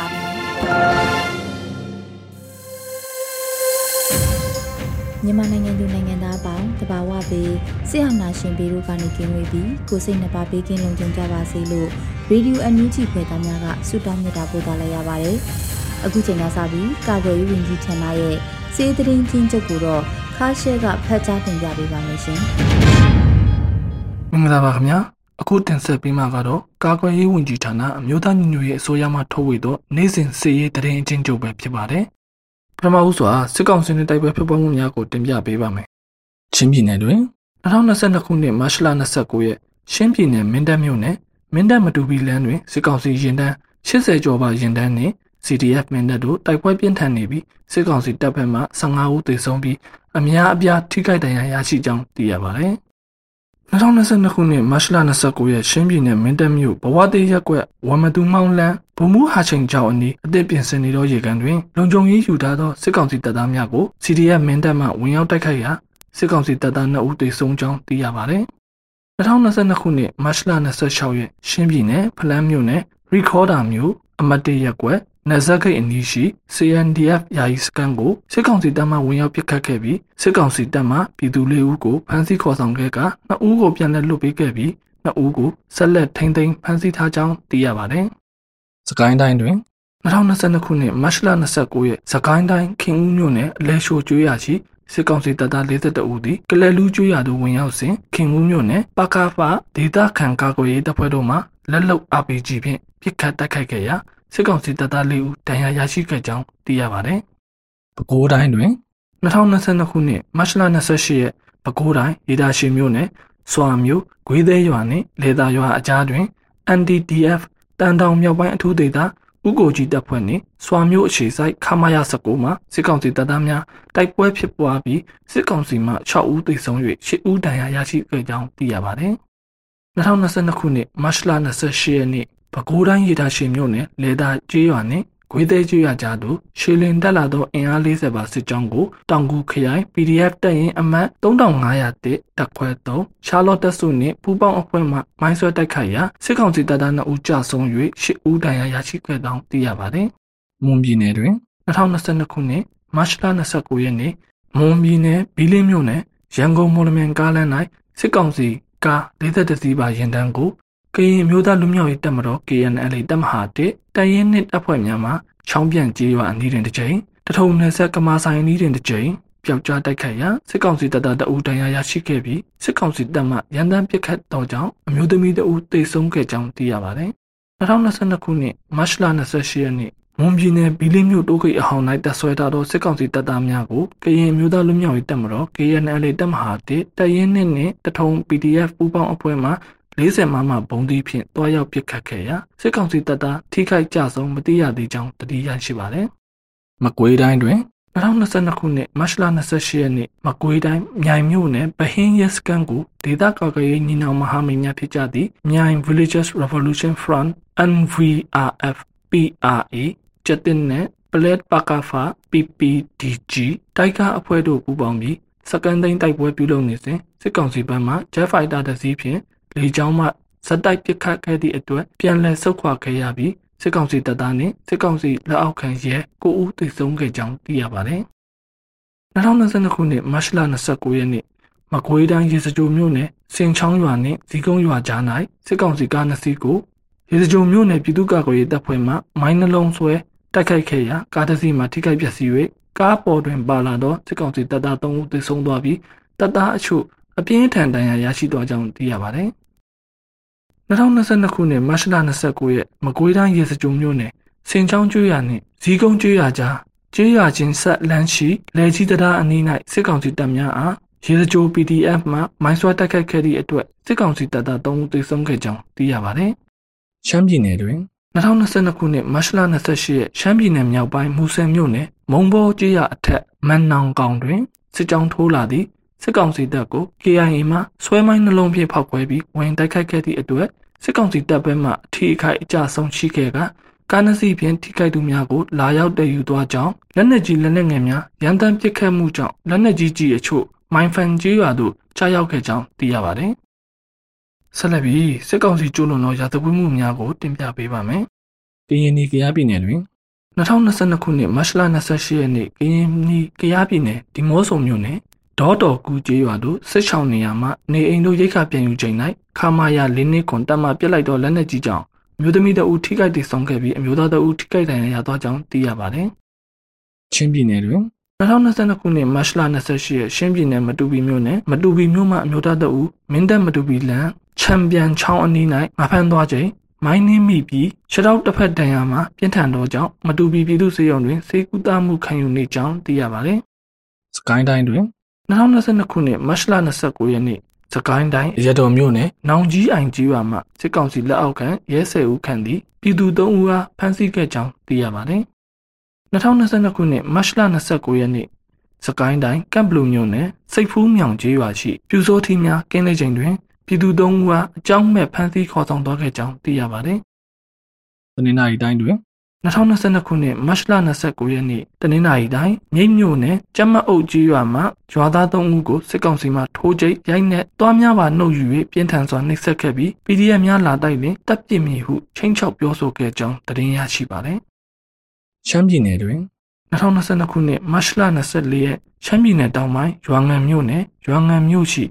ါပြီ မြန်မာနိုင်ငံသူနိုင်ငံသားအပေါင်းတဘာဝပေးဆရာနာရှင်ပေတို့ကနေကင်းဝေးပြီးကိုစိတ်နှပါပေးကင်းလုံခြုံကြပါစေလို့ရေဒီယိုအန်ယူဂျီဖွယ်သားများကဆုတောင်းမြတ်တာပို့သလိုက်ရပါတယ်။အခုချိန်ကစပြီးကာကွယ်ရေးဝန်ကြီးဌာနရဲ့စေတရင်ချင်းချုပ်ကိုတော့ခါရှဲကဖတ်ကြားတင်ပြပေးပါမယ်ရှင်။မင်္ဂလာပါခင်ဗျာ။ အခုတင်ဆက်ပေးမှာကတော့ကာကွယ်ရေးဝန်ကြီးဌာနအမျိုးသားညီညွတ်ရေးအစိုးရမှထုတ်ဝေသောနိုင်စဉ်စီရေးတရင်အချင်းချုပ်ပဲဖြစ်ပါတယ်။ပထမဦးစွာစစ်ကောင်စီနဲ့တိုက်ပွဲဖြစ်ပွားမှုများကိုတင်ပြပေးပါမယ်။ချင်းပြည်နယ်တွင်2022ခုနှစ်မတ်လ29ရက်ရှမ်းပြည်နယ်မင်းတပ်မြို့နယ်မင်းတပ်မတူပီလမ်းတွင်စစ်ကောင်စီရင်တန်း80ကျော်ပါရင်တန်းနှင့် CDF မင်းတပ်တို့တိုက်ပွဲပြင်းထန်နေပြီးစစ်ကောင်စီတပ်ဖက်မှ15ဦးသေဆုံးပြီးအများအပြားထိခိုက်ဒဏ်ရာရရှိကြောင်းသိရပါတယ်။ 2022ခုနှစ်မတ်လ29ရက်ရှမ်းပြည်နယ်မင်းတပ်မြို့ဘဝတေးရက်ကွက်ဝမတူမောင်းလန်းဗမှုဟာချိန်ကျောင်းအနီးအသစ်ပြင်ဆင်နေသောရေကန်တွင်လုံခြုံရေးယူထားသောစစ်ကောင်စီတပ်သားများကို CDF မင်းတပ်မှဝင်ရောက်တိုက်ခိုက်ရာစစ်ကောင်စီတပ်သား2ဦးသေဆုံးကြောင်းသိရပါတယ်။2022ခုနှစ်မတ်လ26ရက်ရှမ်းပြည်နယ်ဖလန်းမြို့နယ်ရီခေါ်ဒါမြို့အမတ်တေးရက်ကွက် နယ်စပ်ဂိတ်အနီးရှိ CNDF ယာယီစခန်းကိုစစ်ကောင်စီတပ်မှဝင်ရောက်ပစ်ခတ်ခဲ့ပြီးစစ်ကောင်စီတပ်မှပြည်သူလေးဦးကိုဖမ်းဆီးခေါ်ဆောင်ခဲ့ကနှစ်ဦးကိုပြန်လည်လွတ်ပေးခဲ့ပြီးနှစ်ဦးကိုဆက်လက်ထိန်းသိမ်းဖမ်းဆီးထားကြောင်းသိရပါတယ်။စကိုင်းတိုင်းတွင်2022ခုနှစ်မတ်လ29ရက်စကိုင်းတိုင်းခင်ဦးမြို့နယ်အလဲရှိုကျွေးရရှိစစ်ကောင်စီတပ်သား42ဦးသည်ကလဲလူးကျွေးရသို့ဝင်ရောက်စဉ်ခင်ဦးမြို့နယ်ပကာဖာဒေသခံကာကွယ်ရေးတပ်ဖွဲ့တို့မှလက်လုံ RPG ဖြင့်ပစ်ခတ်တိုက်ခိုက်ခဲ့ရာ စစ်ကောင်စီတပ်သား၄ဦးဒဏ်ရာရရှိခဲ့ကြောင်းသိရပါတယ်။ပဲခူးတိုင်းတွင်2022ခုနှစ်မတ်လ28ရက်ပဲခူးတိုင်းဒေသရှိမြို့နယ်စွာမြို့ဂွေးသေးရွာနှင့်လေသာရွာအကြားတွင် NDDF တန်တောင်မြောက်ပိုင်းအထူးဒေသဥကိုကြီးတပ်ဖွဲ့နှင့်စွာမြို့အခြေစိုက်ခမာယာ19မှာစစ်ကောင်စီတပ်သားများတိုက်ပွဲဖြစ်ပွားပြီးစစ်ကောင်စီမှ6ဦးသေဆုံး၍10ဦးဒဏ်ရာရရှိခဲ့ကြောင်းသိရပါတယ်။2022ခုနှစ်မတ်လ28ရက်နေ့ ပဲခူးတိုင်းရေတာရှင်မြို့နယ်လေသာကျေးရွာနှင့်ဂွေးသေးကျွော်ကြားသို့ရှေလင်တက်လာသောအင်အား40ပါစစ်ကြောင်းကိုတောင်ကူခရိုင် PDF တပ်ရင်းအမှတ်3500တက်ခွဲ3ရှာလော့တက်စုနှင့်ပူပေါင်းအဖွဲ့မှမိုင်းဆွဲတိုက်ခိုက်ရာစစ်ကောင်စီတပ်သား2ဦးကြာဆုံး၍10ဦးဒဏ်ရာရရှိခဲ့ကြောင်းသိရပါသည်။မွန်ပြည်နယ်တွင်2022ခုနှစ်မတ်လ29ရက်နေ့မွန်ပြည်နယ်ဘီလင်းမြို့နယ်ရန်ကုန်မော်လမြိုင်ကားလမ်း၌စစ်ကောင်စီကား40စီးပါရင်တန်းကို ကရင်မျိုးသားလူမျိုးရေးတပ်မတော် KNL တပ်မဟာ1တရင်နှစ်တပ်ဖွဲ့များမှချောင်းပြန်ကျေးရွာအနီးတွင်တစ်ကြိမ်တထုံနယ်ဆက်ကမာဆိုင်အနီးတွင်တစ်ကြိမ်ပျောက်ကြားတိုက်ခိုက်ရာစစ်ကောင်စီတပ်သားတအူတန်ရာရရှိခဲ့ပြီးစစ်ကောင်စီတပ်မှရန်တမ်းပစ်ခတ်တော့ကြောင်းအမျိုးသမီးတအူတေဆုံးခဲ့ကြောင်းသိရပါတယ်။2022ခုနှစ်မတ်လ28ရက်နေ့မွန်ပြည်နယ်ဘီလင်းမြို့တိုးခိတ်အဟောင်း၌တပ်ဆွဲထားသောစစ်ကောင်စီတပ်သားများကိုကရင်မျိုးသားလူမျိုးရေးတပ်မတော် KNL တပ်မဟာ1တရင်နှစ်နှင့်တထုံ PDF ပူးပေါင်းအဖွဲ့မှ 40မမဘုံသီးဖြင့်တွားရောက်ပစ်ခတ်ခဲ့ရာစစ်ကောင်စီတပ်သားထိခိုက်ကြဆုံးမသိရသေးကြောင်းတတိယရှိပါတယ်။မကွေးတိုင်းတွင်2022ခုနှစ်မတ်လ28ရက်နေ့မကွေးတိုင်းမြိုင်မြို့နယ်ဗဟင်းရဲစကန်ကိုဒေသကာကွယ်ရေးညီနောင်မဟာမိတ်များဖြစ်ကြသည့်မြိုင် Villages Revolution Front NVRF PRA ကျတင်နဲ့ Plate Pakafa PPDG တိုက်ကားအဖွဲ့တို့ပူးပေါင်းပြီးစကန်သိန်းတိုက်ပွဲပြုလုပ်နေစဉ်စစ်ကောင်စီဘက်မှ Jet Fighter တစ်စီးဖြင့် လေကြောင်းမှဇက်တိုက်ပစ်ခတ်ခဲ့သည့်အတွက်ပြန်လည်ဆုတ်ခွာခဲ့ရပြီးစစ်ကောင်စီတပ်သားနှင့်စစ်ကောင်စီလက်အောက်ခံရဲကိုဦးသိဆုံးခဲ့ကြောင်းသိရပါတယ်။2022ခုနှစ်မတ်လ29ရက်နေ့မကွေးတိုင်းရေစကြိုမြို့နယ်စင်ချောင်းရွာနှင့်ဇီကုန်းရွာကြား၌စစ်ကောင်စီကားနှစ်စီးကိုရေစကြိုမြို့နယ်ပြည်သူ့ကာကွယ်ရေးတပ်ဖွဲ့မှမိုင်းနှလုံးဆွဲတိုက်ခိုက်ခဲ့ရာကားတစ်စီးမှာထိခိုက်ပျက်စီး၍ကားပေါ်တွင်ပါလာသောစစ်ကောင်စီတပ်သား3ဦးသေဆုံးသွားပြီးတပ်သားအချို့အပြင်းထန်ဒဏ်ရာရရှိသွားကြောင်းသိရပါတယ်။ 2022ခုနှစ်မတ်လ29ရက်မကွေးတိုင်းရေစကြိုမြို့နယ်စင်ချောင်းကျွော်နှင့်ဇီးကုန်းကျွော်ကြားကျွော်ချင်းဆက်လန်းရှိလဲကြီးတရားအနီး၌စစ်ကောင်စီတပ်များအားရေစကြို PDF မှမိုင်းဆွဲတိုက်ခိုက်ခဲ့သည့်အတွက်စစ်ကောင်စီတပ်သား3ဦးသေဆုံးခဲ့ကြောင်းသိရပါတယ်။ရှမ်းပြည်နယ်တွင်2022ခုနှစ်မတ်လ28ရက်ရှမ်းပြည်နယ်မြောက်ပိုင်းမူဆယ်မြို့နယ်မုံဘောကျေးရွာအထက်မန်နောင်ကောင်တွင်စစ်ကြောင်းထိုးလာသည့်စစ်ကောင်စီတပ်ကို KIA မှဆွဲမိုင်းနှလုံးဖြင့်ဖောက်ခွဲပြီးဝင်တိုက်ခိုက်ခဲ့သည့်အတွက် စစ်ကောင်စီတပ်ဘက်မှအထီးအခိုက်အကျဆုံးရှိခဲ့ကကားနစီဖြင့်ထိခိုက်သူများကိုလာရောက်တည်ယူသွားကြောင်းလက်နက်ကြီးလက်နက်ငယ်များရန်တမ်းပစ်ခတ်မှုကြောင့်လက်နက်ကြီးကြီးအချို့မိုင်းဖန်ကျေးရွာသို့ချရောက်ခဲ့ကြောင်းသိရပါတယ်။ဆက်လက်ပြီးစစ်ကောင်စီကျူးလွန်သောရာဇဝတ်မှုများကိုတင်ပြပေးပါမယ်။ကရင်နီကရားပြည်နယ်တွင်2022ခုနှစ်မတ်လ28ရက်နေ့ကရင်နီကရားပြည်နယ်ဒီမော့ဆုံမြို့နယ် ဒေါတော်ကူကျေးရွာတို့စစ်ချောင်းနေရာမှာနေအိမ်တို့ရိတ်ခပြန်ယူချိန်၌ခမာယာလင်းနစ်ခွန်တပ်မှပြစ်လိုက်သောလက်နက်ကြီးကြောင့်မျိုးသမီးတအူထိခိုက်တည်ဆုံးခဲ့ပြီးအမျိုးသားတအူထိခိုက်ဒဏ်ရာရသွားကြောင်းသိရပါတယ်။ချင်းပြည်နယ်တွင်2022ခုနှစ်မတ်လ28ရက်ရှင်းပြည်နယ်မတူပီမြို့နယ်မတူပီမြို့မှအမျိုးသားတအူမင်းတပ်မတူပီလန်ချန်ပီယံချောင်းအနီး၌ငါဖမ်းသွားချိန်မိုင်းနှင်းမိပြီးခြေထောက်တစ်ဖက်တန်ရာမှာပြင်းထန်သောကြောင့်မတူပီပြည်သူ့စေယုံတွင်စေကူတာမှုခံယူနေကြောင်းသိရပါတယ်။စကိုင်းတိုင်းတွင် 2022ခုနှစ်မတ်လ29ရက်နေ့စကိုင်းတိုင်းရတော်မြို့နယ်နောင်ကြီးအိုင်ကြီးရွာမှစစ်ကောင်စီလက်အောက်ခံရဲဆယ်ဦးခန့်သည်ပြည်သူ၃ဦးအားဖမ်းဆီးခဲ့ကြောင်းသိရပါတယ်။2022ခုနှစ်မတ်လ29ရက်နေ့စကိုင်းတိုင်းကမ်ဘလူမြို့နယ်စိတ်ဖူးမြောင်ကြီးရွာရှိပြူစောထီးများကင်းတဲ့ချိန်တွင်ပြည်သူ၃ဦးအားအကြောင်းမဲ့ဖမ်းဆီးခေါ်ဆောင်သွားခဲ့ကြောင်းသိရပါတယ်။တနင်္လာရီတိုင်းတွင် 2022ခုနှစ်မတ်လ29ရက်နေ့တနင်္လာရီတိုင်းမြိတ်မြို့နယ်ကျမအုပ်ကြီးရွာမှာရွာသား3ဦးကိုစစ်ကောင်စီမှထိုးကျိတ်ရိုက်နှက်တွားများပါနှုတ်ယူ၍ပြင်းထန်စွာနှိပ်စက်ခဲ့ပြီး PDF များလာတိုက်တွင်တပ်ပစ်မည်ဟုချင်းချောက်ပြောဆိုခဲ့ကြောင်းသတင်းရရှိပါတယ်။ချမ်းပြည်နယ်တွင်2022ခုနှစ်မတ်လ24ရက်ချမ်းပြည်နယ်တောင်ပိုင်းရွာငံမြို့နယ်ရွာငံမြို့ရှိ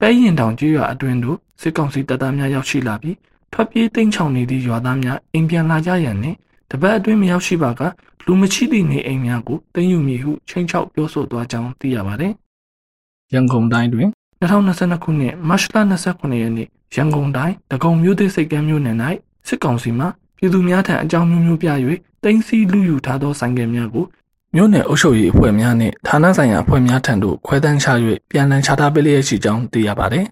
ပဲရင်တောင်ကြီးရွာအတွင်းသို့စစ်ကောင်စီတပ်သားများရောက်ရှိလာပြီးထွက်ပြေးတိမ်းချောင်နေသည့်ရွာသားများအိမ်ပြန်လာကြရန်နှင့် တပတ်အတွင်းမရောက်ရှိပါကလူမချိသည့်နေအိမ်များကိုတင်ယူမည်ဟုချိန်ချောက်ပြောဆိုသွားကြောင်းသိရပါတယ်။ရန်ကုန်တိုင်းတွင်2022ခုနှစ်မတ်လ29ရက်နေ့ရန်ကုန်တိုင်းတကုံမြို့သစ်စိတ်ကမ်းမြို့နယ်၌စစ်ကောင်စီမှပြည်သူများထံအကြောင်းမျိုးမျိုးပြ၍တင်စီလူယူထားသောဆိုင်ကယ်များကိုမြို့နယ်အုပ်ချုပ်ရေးအဖွဲ့များနှင့်ဌာနဆိုင်ရာအဖွဲ့များထံသို့ခွဲတန်းချ၍ပြန်လည်ချထားပေးလျက်ရှိကြောင်းသိရပါသည်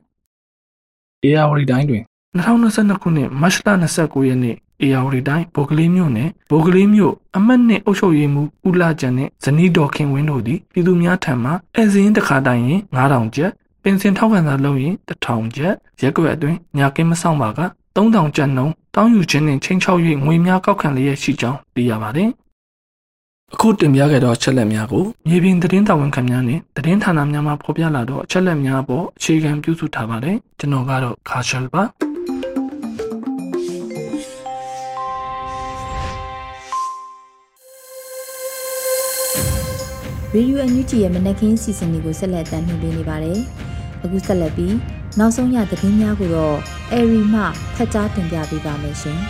။အေယာဝတီတိုင်းတွင်2022ခုနှစ်မတ်လ29ရက်နေ့ အေယာဝတီတိုင်းဗိုလ်ကလေးမြို့နယ်ဗိုလ်ကလေးမြို့အမှတ်နှစ်အုပ်ချုပ်ရေးမှူးဦးလာကျန်နဲ့ဇနီးတော်ခင်ဝင်းတို့သည်ပြည်သူများထံမှအဲဇင်းတစ်ခါတိုင်ရင်9000ကျပ်ပင်စင်ထောက်ခံစာလုပ်ရင်1000ကျပ်ရက်ွက်အတွင်းညာကင်းမဆောင်ပါက3000ကျပ်နှုန်းတောင်းယူခြင်းနဲ့ချင်းချောက်၍ငွေများကောက်ခံလျက်ရှိကြောင်းသိရပါတယ်အခုတင်ပြခဲ့သောအချက်လက်များကိုမြေပြင်သတင်းတာဝန်ခံများနဲ့သတင်းဌာနများမှဖော်ပြလာသောအချက်လက်များအပေါ်အခြေခံပြုစုထားပါတယ်ကျွန်တော်ကတော့ခါရှယ်ပါ ရေဒီယိုအန်ယူဂျီရဲ့မနက်ခင်းစီစဉ်တွေကိုဆက်လက်တင်ပြနေပါတယ်။အခုဆက်လက်ပြီးနောက်ဆုံးရသတင်းများကိုတော့အေရီမှဖတ်ကြားတင်ပြပေးပါမယ်ရှင်။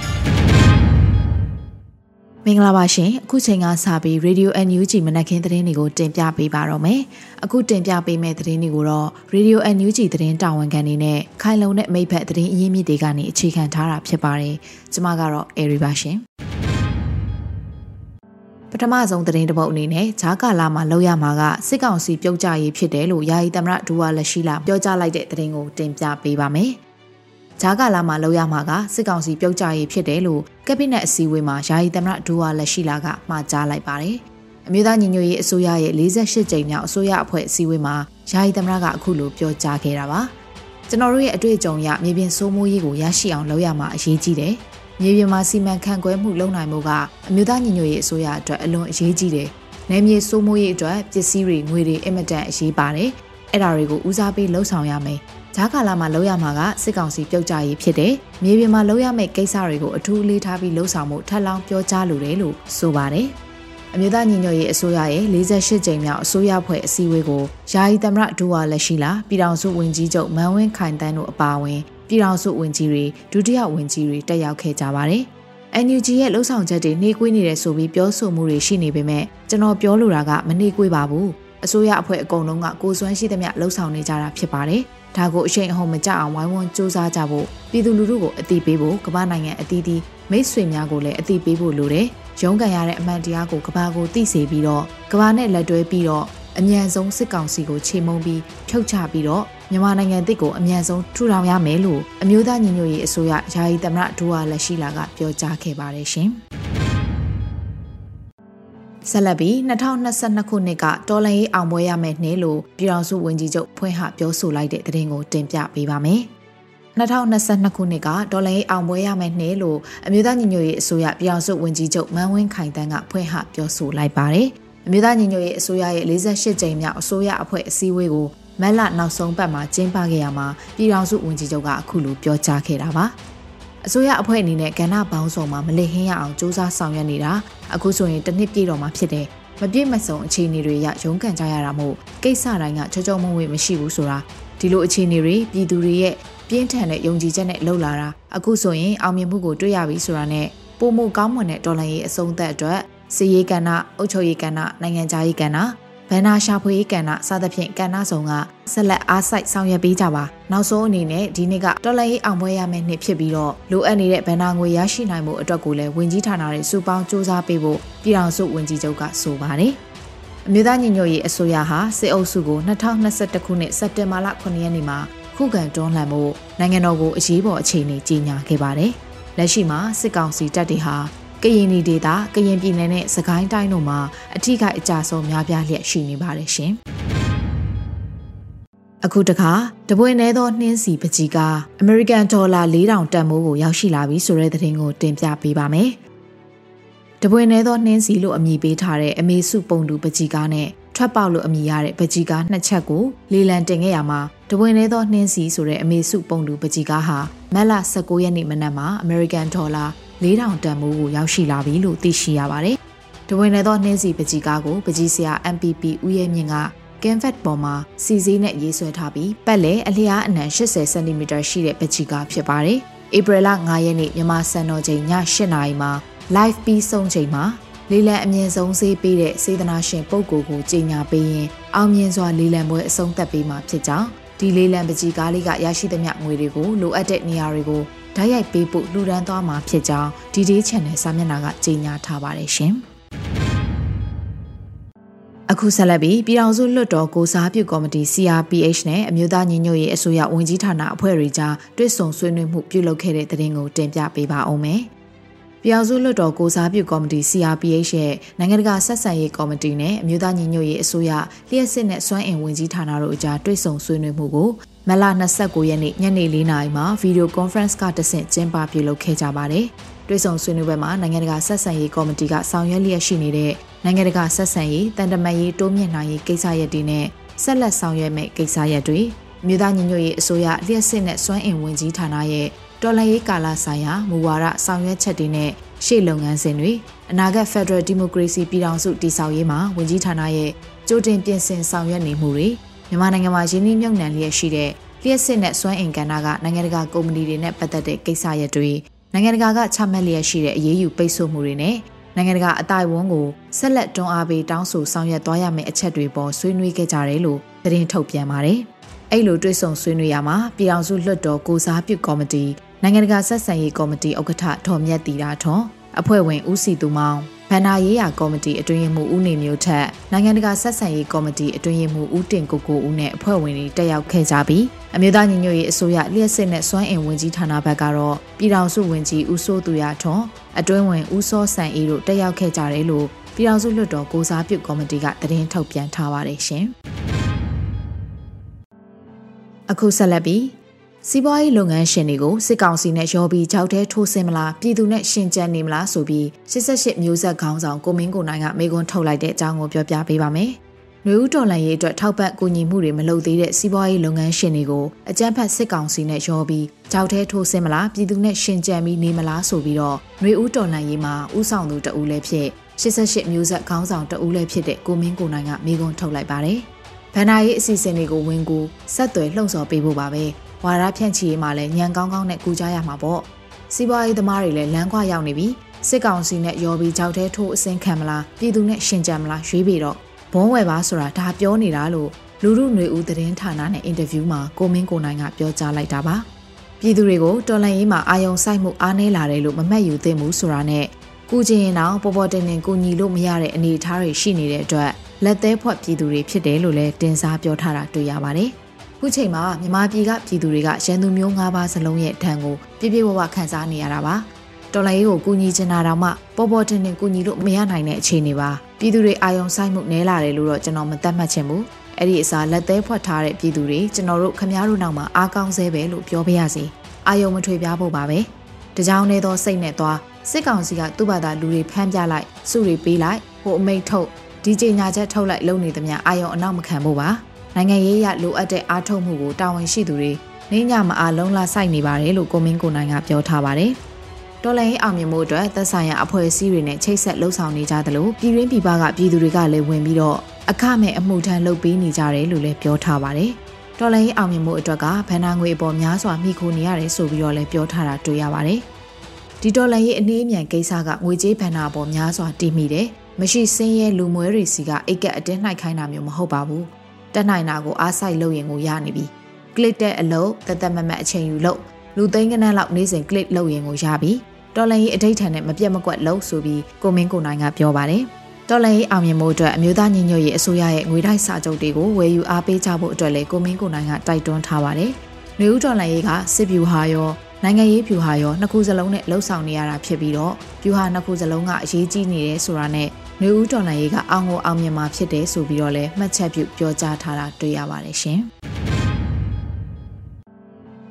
မင်္ဂလာပါရှင်အခုချိန်ကစပြီး Radio NUG မနက်ခင်းသတင်းတွေကိုတင်ပြပေးပါတော့မယ်အခုတင်ပြပေးမယ့်သတင်းတွေကိုတော့ Radio NUG သတင်းတာဝန်ခံနေနဲ့ခိုင်လုံတဲ့မိဖက်သတင်းအရင်းမြစ်တွေကနေအခြေခံထားတာဖြစ်ပါတယ်ကျွန်မကတော့ Airy ပါရှင် ပထမဆုံးသတင်းတစ်ပုဒ်အနေနဲ့ဂျာကာလာမှာလောက်ရမှာကစစ်ကောင်စီပြုတ်ကြရေးဖြစ်တယ်လို့ယာယီသမရဒူဝါလက်ရှိလာပြောကြားလိုက်တဲ့သတင်းကိုတင်ပြပေးပါမယ်။ဂျာကာလာမှာလောက်ရမှာကစစ်ကောင်စီပြုတ်ကြရေးဖြစ်တယ်လို့ကက်ဘိနက်အစည်းအဝေးမှာယာယီသမရဒူဝါလက်ရှိလာကမှာကြားလိုက်ပါတယ်။အမျိုးသားညီညွတ်ရေးအစိုးရရဲ့48ကြိမ်မြောက်အစိုးရအဖွဲ့အစည်းအဝေးမှာယာယီသမရကအခုလိုပြောကြားခဲ့တာပါ။ကျွန်တော်တို့ရဲ့အတွေ့အကြုံအရမြေပြင်စိုးမိုးရေးကိုရရှိအောင်လုပ်ရမှာအရေးကြီးတယ်။ မြေပြင်မှာစီမံခန့်ခွဲမှုလုပ်နိုင်မှုကအမျိုးသားညီညွတ်ရေးအစိုးရအတွက်အလွန်အရေးကြီးတယ်။နယ်မြေစိုးမိုးရေးအတွက်ပစ္စည်းတွေငွေတွေအင်မတန်အရေးပါတယ်။အဲ့ဒါတွေကိုဦးစားပေးလှုပ်ဆောင်ရမယ်။ဂျာကာလာမှာလုပ်ရမှာကစစ်ကောင်စီပြုတ်ကြရေးဖြစ်တယ်။မြေပြင်မှာလုပ်ရမယ့်ကိစ္စတွေကိုအထူးအလေးထားပြီးလှုပ်ဆောင်မှုထပ်လောင်းပြောကြားလိုတယ်လို့ဆိုပါတယ်။အမျိုးသားညီညွတ်ရေးအစိုးရရဲ့48ကြိမ်မြောက်အစိုးရဖွဲ့အစည်းအဝေးကိုယာယီသမရဒူဝါလက်ရှိလာပြည်ထောင်စုဝန်ကြီးချုပ်မန်ဝင်းခိုင်တန်းတို့အပါအဝင် ပြည်ထောင်စုဝန်ကြီးတွေဒုတိယဝန်ကြီးတွေတက်ရောက်ခဲ့ကြပါတယ်။ NUG ရဲ့လှုပ်ဆောင်ချက်တွေနှေးကွေးနေတယ်ဆိုပြီးပြောဆိုမှုတွေရှိနေပေမဲ့ကျွန်တော်ပြောလိုတာကမနှေးကွေးပါဘူးအစိုးရအဖွဲ့အကုန်လုံးကကိုစွမ်းရှိသမျှလှုပ်ဆောင်နေကြတာဖြစ်ပါတယ်ဒါကိုအချိန်အဟုန်မကြအောင်ဝိုင်းဝန်းစူးစမ်းကြဖို့ပြည်သူလူထုကိုအသိပေးဖို့ကမ္ဘာနိုင်ငံအသီးသီးမိတ်ဆွေများကိုလည်းအသိပေးဖို့လိုတယ်ရုန်းကန်ရတဲ့အမှန်တရားကိုကဘာကိုသိစေပြီးတော့ကဘာနဲ့လက်တွဲပြီးတော့ အမြန်ဆုံးစစ်ကောင်စီကိုချိန်မုံပြီးဖြုတ်ချပြီးတော့မြန်မာနိုင်ငံတစ်ကိုအမြန်ဆုံးထူထောင်ရမယ်လို့အမျိုးသားညီညွတ်ရေးအစိုးရယာယီသမရဒူဝါလက်ရှိလာကပြောကြားခဲ့ပါတယ်ရှင်။ဆက်လက်ပြီး2022ခုနှစ်ကတော်လန်ရေးအောင်ပွဲရမယ်နှဲလို့ပြည်တော်စုဝန်ကြီးချုပ်ဖွင့်ဟပြောဆိုလိုက်တဲ့သတင်းကိုတင်ပြပေးပါမယ်။2022ခုနှစ်ကဒေါ်လာရေးအောင်ပွဲရမယ်နှဲလို့အမျိုးသားညီညွတ်ရေးအစိုးရပြည်အောင်စုဝန်ကြီးချုပ်မန်းဝင်းခိုင်တန်းကဖွင့်ဟပြောဆိုလိုက်ပါတယ်။ အမျိုးသားညီညွတ်ရေးအစိုးရရဲ့48ကြိမ်မြောက်အစိုးရအဖွဲ့အစည်းအဝေးကိုမက်လနောက်ဆုံးပတ်မှာကျင်းပခဲ့ရမှာပြည်အောင်စုဝန်ကြီးချုပ်ကအခုလိုပြောကြားခဲ့တာပါ။အစိုးရအဖွဲ့အနေနဲ့ကဏ္ဍပေါင်းစုံမှာမလစ်ဟင်းရအောင်စူးစမ်းဆောင်ရွက်နေတာအခုဆိုရင်တစ်နှစ်ပြည့်တော့မှဖြစ်တယ်။မပြည့်မစုံအခြေအနေတွေရရုန်းကန်ကြရတာမို့ကိစ္စတိုင်းကချောချောမွေ့မွေ့မရှိဘူးဆိုတာဒီလိုအခြေအနေတွေပြည်သူတွေရဲ့ပြင်းထန်တဲ့ယုံကြည်ချက်နဲ့လှုပ်လာတာအခုဆိုရင်အောင်မြင်မှုကိုတွေ့ရပြီဆိုတာနဲ့ပုံမှုကောင်းမွန်တဲ့ဒေါ်လာရေးအဆုံးသက်အတွက် စီရေးကဏ္ဍအုပ်ချုပ်ရေးကဏ္ဍနိုင်ငံခြားရေးကဏ္ဍဗန္နာရှာဖွေရေးကဏ္ဍစသဖြင့်ကဏ္ဍဆောင်ကဆက်လက်အားစိုက်ဆောင်ရွက်ပေးကြပါနောက်ဆုံးအနေနဲ့ဒီနေ့ကတော်လှန်ရေးအောင်ပွဲရမယ့်နှစ်ဖြစ်ပြီးတော့လိုအပ်နေတဲ့ဗန္နာငွေရရှိနိုင်မှုအတွက်ကိုလည်းဝင်ကြီးဌာနတွေစုပေါင်းစူးစမ်းပေးဖို့ပြည်ထောင်စုဝင်ကြီးချုပ်ကဆိုပါတယ်အမျိုးသားညီညွတ်ရေးအစိုးရဟာစစ်အုပ်စုကို2021ခုနှစ်စက်တင်ဘာလ9ရက်နေ့မှာခုခံတွန်းလှန်မှုနိုင်ငံတော်ကိုအရေးပေါ်အခြေအနေကြီးညာခဲ့ပါတယ်။လက်ရှိမှာစစ်ကောင်စီတပ်တွေဟာ ကရင်ပြည်ဒေသကရင်ပြည်နယ်နဲ့စကိုင်းတိုင်းတို့မှာအထူးကအကြဆုံးများပြားလျက်ရှိနေပါတယ်ရှင်။အခုတခါတပွင့်နေသောနှင်းစီပကြီးကအမေရိကန်ဒေါ်လာ4000တန်မိုးကိုရောက်ရှိလာပြီဆိုတဲ့သတင်းကိုတင်ပြပေးပါမယ်။တပွင့်နေသောနှင်းစီလို့အမည်ပေးထားတဲ့အမေစုပုံတူပကြီးကားနဲ့ထွက်ပေါက်လို့အမည်ရတဲ့ပကြီးကားနှစ်ချက်ကိုလေလံတင်ခဲ့ရမှာတပွင့်နေသောနှင်းစီဆိုတဲ့အမေစုပုံတူပကြီးကားဟာမက်လ19ရက်နေ့မနက်မှာ American Dollar 4000တန်မိုးကိုရောက်ရှိလာပြီလို့သိရှိရပါတယ်။တပွင့်နေသောနှင်းစီပကြီးကားကိုပကြီးဆရာ MPP ဦးရဲမြင့်ကကင်ဖက်ပေါ်မှာစီစည်းနဲ့ရေးဆွဲထားပြီးပတ်လေအလျားအနံ80စင်တီမီတာရှိတဲ့ပကြီးကားဖြစ်ပါတယ်။ဧပြီလ9ရက်နေ့မြန်မာစံတော်ချိန်ည8:00နာရီမှာ live ပြီးဆုံးချိန်မှာလေးလံအမြင့်ဆုံးဆေးပေးတဲ့စေတနာရှင်ပုဂ္ဂိုလ်ကိုကြီးညာပေးရင်အောင်မြင်စွာလေးလံပွဲအဆုံးသတ်ပေးမှာဖြစ်ကြောင်းဒီလေးလံပကြီးကားလေးကရရှိသမျှငွေတွေကိုလိုအပ်တဲ့နေရာတွေကို ဓာတ်ရိုက်ပေးဖို့လှူဒန်းသွားမှာဖြစ်ကြောင်း DD Channel စာမျက်နှာကကြေညာထားပါတယ်ရှင်။အခုဆက်လက်ပြီးပြည်ထောင်စုလွှတ်တော်ကိုစားပြုကော်မတီ CRPH နဲ့အမျိုးသားညီညွတ်ရေးအစိုးရဝန်ကြီးဌာနအဖွဲ့တွေကြားတွဲဆုံဆွေးနွေးမှုပြုလုပ်ခဲ့တဲ့တဲ့တင်ကိုတင်ပြပေးပါအောင်မယ်။ ပြည်အောင်စုလွှတ်တော်ကိုစားပြုကော်မတီ CRPH ရဲ့နိုင်ငံတကာဆက်ဆံရေးကော်မတီနဲ့အမျိုးသားညီညွတ်ရေးအစိုးရလျှက်စစ်နဲ့စွမ်းအင်ဝင်ကြီးဌာနတို့အကြားတွေ့ဆုံဆွေးနွေးမှုကိုမလ29ရက်နေ့ညနေ4နာရီမှာဗီဒီယိုကွန်ဖရင့်ကတဆင့်ကျင်းပပြုလုပ်ခဲ့ကြပါတယ်။တွေ့ဆုံဆွေးနွေးပွဲမှာနိုင်ငံတကာဆက်ဆံရေးကော်မတီကဆောင်ရွက်လျက်ရှိနေတဲ့နိုင်ငံတကာဆက်ဆံရေးတန်တမာရေးတိုးမြင့်နိုင်ရေးကိစ္စရပ်တွေနဲ့ဆက်လက်ဆောင်ရွက်မယ့်ကိစ္စရပ်တွေမြို့သားညီညွတ်ရေးအစိုးရလျှက်စစ်နဲ့စွမ်းအင်ဝင်ကြီးဌာနရဲ့ တော်လှန်ရေးကာလဆိုင်ရာမူဝါဒဆောင်ရွက်ချက်တွေနဲ့ရှေ့လုပ်ငန်းစဉ်တွေအနာဂတ် Federal Democracy ပြည်ထောင်စုတည်ဆောက်ရေးမှာဝန်ကြီးဌာနရဲ့ကြိုတင်ပြင်ဆင်ဆောင်ရွက်နေမှုတွေမြန်မာနိုင်ငံမှာရင်းနှီးမြှုပ်နှံလျက်ရှိတဲ့လျှက်စစ်နဲ့စွမ်းအင်ကဏ္ဍကနိုင်ငံတကာကုမ္ပဏီတွေနဲ့ပတ်သက်တဲ့ကိစ္စရပ်တွေနိုင်ငံတကာကချမှတ်လျက်ရှိတဲ့အရေးယူပိတ်ဆို့မှုတွေနဲ့နိုင်ငံတကာအတိုင်းဝန်းကိုဆက်လက်တွန်းအားပေးတောင်းဆိုဆောင်ရွက်သွားရမယ့်အချက်တွေပေါ်ဆွေးနွေးခဲ့ကြတယ်လို့သတင်းထုတ်ပြန်ပါတယ်။အဲ့လိုတွေ့ဆုံဆွေးနွေးရမှာပြည်အောင်စုလွှတ်တော်ကိုစားပြုကော်မတီ နိုင်ငံတကာဆက်ဆံရေးကော်မတီဥက္ကဋ္ဌဒေါ်မြတ်တီတာထွန်းအဖွဲ့ဝင်ဦးစီသူမောင်ဗန္နာရေးရာကော်မတီအတွင်းမှုဦးနေမျိုးထက်နိုင်ငံတကာဆက်ဆံရေးကော်မတီအတွင်းမှုဦးတင်ကိုကိုဦးနဲ့အဖွဲ့ဝင်တွေတက်ရောက်ခဲ့ကြပြီးအမျိုးသားညီညွတ်ရေးအစိုးရလျှက်စစ်နဲ့စွမ်းအင်ဝင်ကြီးဌာနဘက်ကတော့ပြည်ထောင်စုဝင်ကြီးဦးစိုးသူရထွန်းအတွင်းဝင်ဦးစောဆန်အေးတို့တက်ရောက်ခဲ့ကြတယ်လို့ပြည်ထောင်စုလွှတ်တော်ကိုစားပြုကော်မတီကသတင်းထုတ်ပြန်ထားပါတယ်ရှင်။အခုဆက်လက်ပြီး စီးပွားရေးလုပ်ငန်းရှင်တွေကိုစစ်ကောင်စီနဲ့ရောပြီးကြောက်တဲ့ထိုးဆင်းမလားပြည်သူနဲ့ရှင်ကြံနေမလားဆိုပြီး88မျိုးဆက်ခေါင်းဆောင်ကိုမင်းကိုနိုင်ကမေကွန်းထုတ်လိုက်တဲ့အကြောင်းကိုပြောပြပေးပါမယ်။လူဦးတော်လှန်ရေးအတွက်ထောက်ပံ့ကူညီမှုတွေမလုပ်သေးတဲ့စီးပွားရေးလုပ်ငန်းရှင်တွေကိုအကြမ်းဖက်စစ်ကောင်စီနဲ့ရောပြီးကြောက်တဲ့ထိုးဆင်းမလားပြည်သူနဲ့ရှင်ကြံပြီးနေမလားဆိုပြီးတော့လူဦးတော်လှန်ရေးမှာဥဆောင်သူတဦးလည်းဖြစ်88မျိုးဆက်ခေါင်းဆောင်တဦးလည်းဖြစ်တဲ့ကိုမင်းကိုနိုင်ကမေကွန်းထုတ်လိုက်ပါတယ်။ဗန္နာရေးအစီအစဉ်တွေကိုဝင်ကူဆက်သွယ်လှုံ့ဆော်ပေးဖို့ပါပဲ။ ဝါရဖြန့်ချီရေးမှာလည်းညံကောင်းကောင်းနဲ့ကူကြရမှာပေါ့စီးပွားရေးသမားတွေလည်းလမ်းခွရောက်နေပြီစစ်ကောင်စီနဲ့ရော်ပြီးကြောက်တဲ့ထိုးအစင်းခံမလားပြည်သူနဲ့ရှင်ကြံမလားရွေးပြီးတော့ဘုံဝယ်ပါဆိုတာဒါပြောနေတာလို့လူမှုຫນွေဦးသတင်းဌာနနဲ့အင်တာဗျူးမှာကိုမင်းကိုနိုင်ကပြောကြားလိုက်တာပါပြည်သူတွေကိုတော်လှန်ရေးမှာအာယုံစိုက်မှုအားနည်းလာတယ်လို့မမှတ်ယူသင့်ဘူးဆိုတာနဲ့ကုကျင်ရင်တော့ပေါ်ပေါ်တင်တင်ကူညီလို့မရတဲ့အနေအထားတွေရှိနေတဲ့အတွက်လက်သေးဖွက်ပြည်သူတွေဖြစ်တယ်လို့လည်းတင်စားပြောထားတာတွေ့ရပါတယ်။ ခုချိန်မှာမြန်မာပြည်ကပြည်သူတွေကရန်သူမျိုး၅ပါးစလုံးရဲ့ဒဏ်ကိုပြပြဝဝခံစားနေရတာပါ။တော်လိုင်းကိုကူညီချင်တာတောင်မှပေါ်ပေါ်တင်တင်ကူညီလို့မရနိုင်တဲ့အခြေအနေပါ။ပြည်သူတွေအာယုံဆိုင်မှုနည်းလာတယ်လို့တော့ကျွန်တော်မသတ်မှတ်ချင်ဘူး။အဲ့ဒီအစားလက်သေးဖွက်ထားတဲ့ပြည်သူတွေကျွန်တော်တို့ခမားတို့နောက်မှာအားကောင်းစေပဲလို့ပြောပြရစီ။အာယုံမထွေပြားဖို့ပါပဲ။တကြောင်နေသောစိတ်နဲ့သွားစစ်ကောင်စီကသူ့ဘာသာလူတွေဖမ်းပြလိုက်စုတွေပေးလိုက်ဟိုအမိတ်ထုတ်ဒီကြေညာချက်ထုတ်လိုက်လုပ်နေသမျှအာယုံအနောက်မခံဖို့ပါ နိုင်ငံရေးရလိုအပ်တဲ့အားထုတ်မှုကိုတာဝန်ရှိသူတွေနေညမအားလုံးလာစိုက်နေပါတယ်လို့ကိုမင်းကိုနိုင်ကပြောထားပါတယ်တော်လိုင်းအောင်မြင်မှုအတွက်သက်ဆိုင်ရာအဖွဲ့အစည်းတွေနဲ့ချိတ်ဆက်လှုပ်ဆောင်နေကြသလိုပြည်ရင်းပြည်ပကပြည်သူတွေကလည်းဝင်ပြီးတော့အခမဲ့အမှုထမ်းလုပ်ပေးနေကြတယ်လို့လည်းပြောထားပါတယ်တော်လိုင်းအောင်မြင်မှုအတွက်ကဗန်နာငွေအပေါ်များစွာမိခိုနေရတယ်ဆိုပြီးတော့လည်းပြောထားတာတွေ့ရပါတယ်ဒီဒေါ်လာရဲ့အနည်းအမြန်ကိစ္စကငွေကြေးဘဏ္ဍာပေါ်များစွာတည်မိတယ်။မရှိစင်းရဲလူမွဲတွေစီကအိတ်ကက်အတင်းနှိုက်ခိုင်းတာမျိုးမဟုတ်ပါဘူး။ တက်နိုင်တာကိုအားဆိုင်လုပ်ရင်ကိုရနေပြီ။ click တဲ့အလုပ်တသက်မမတ်အချိန်ယူလို့လူသိန်းကနန်းလောက်နေ့စဉ် click လုပ်ရင်ကိုရပြီ။ဒေါ်လာရဲ့အဋိဌာန်နဲ့မပြတ်မကွက်လုပ်ဆိုပြီးကိုမင်းကိုနိုင်ကပြောပါတယ်။တော်လိုင်းအောင်မြင်မှုအတွက်အမျိုးသားညီညွတ်ရေးအစိုးရရဲ့ငွေတိုက်စာချုပ်တွေကိုဝယ်ယူအားပေးကြဖို့အတွက်လည်းကိုမင်းကိုနိုင်ကတိုက်တွန်းထားပါတယ်။နေဦးတော်လိုင်းရေးကစစ်ဗျူဟာရောနိုင်ငံရေးဖြူဟာရောနှစ်ခုစလုံးနဲ့လှုပ်ဆောင်နေရတာဖြစ်ပြီးတော့ဖြူဟာနှစ်ခုစလုံးကအရေးကြီးနေတယ်ဆိုတာနဲ့ နေဦးတော်လှန်ရေးကအောင်ကိုအောင်မြင်မှာဖြစ်တယ်ဆိုပြီးတော့လည်းမှတ်ချက်ပြုပြောကြားထားတာတွေ့ရပါတယ်ရှင်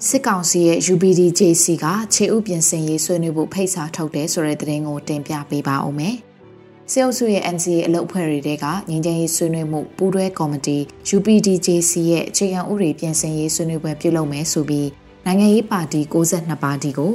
စစ်ကောင်စီရဲ့ UPDJC ကခြေဥပြင်ဆင်ရေးဆွေးနွေးဖို့ဖိတ်စာထုတ်တယ်ဆိုတဲ့သတင်းကိုတင်ပြပေးပါဦးမယ်။စေအုပ်စုရဲ့ NCA အလုပ်အဖွဲ့တွေကငင်းချင်ရေးဆွေးနွေးမှုပူးတွဲကော်မတီ UPDJC ရဲ့အခြေခံဥပဒေပြင်ဆင်ရေးဆွေးနွေးပွဲပြုလုပ်မယ်ဆိုပြီးနိုင်ငံရေးပါတီ62ပါတီကို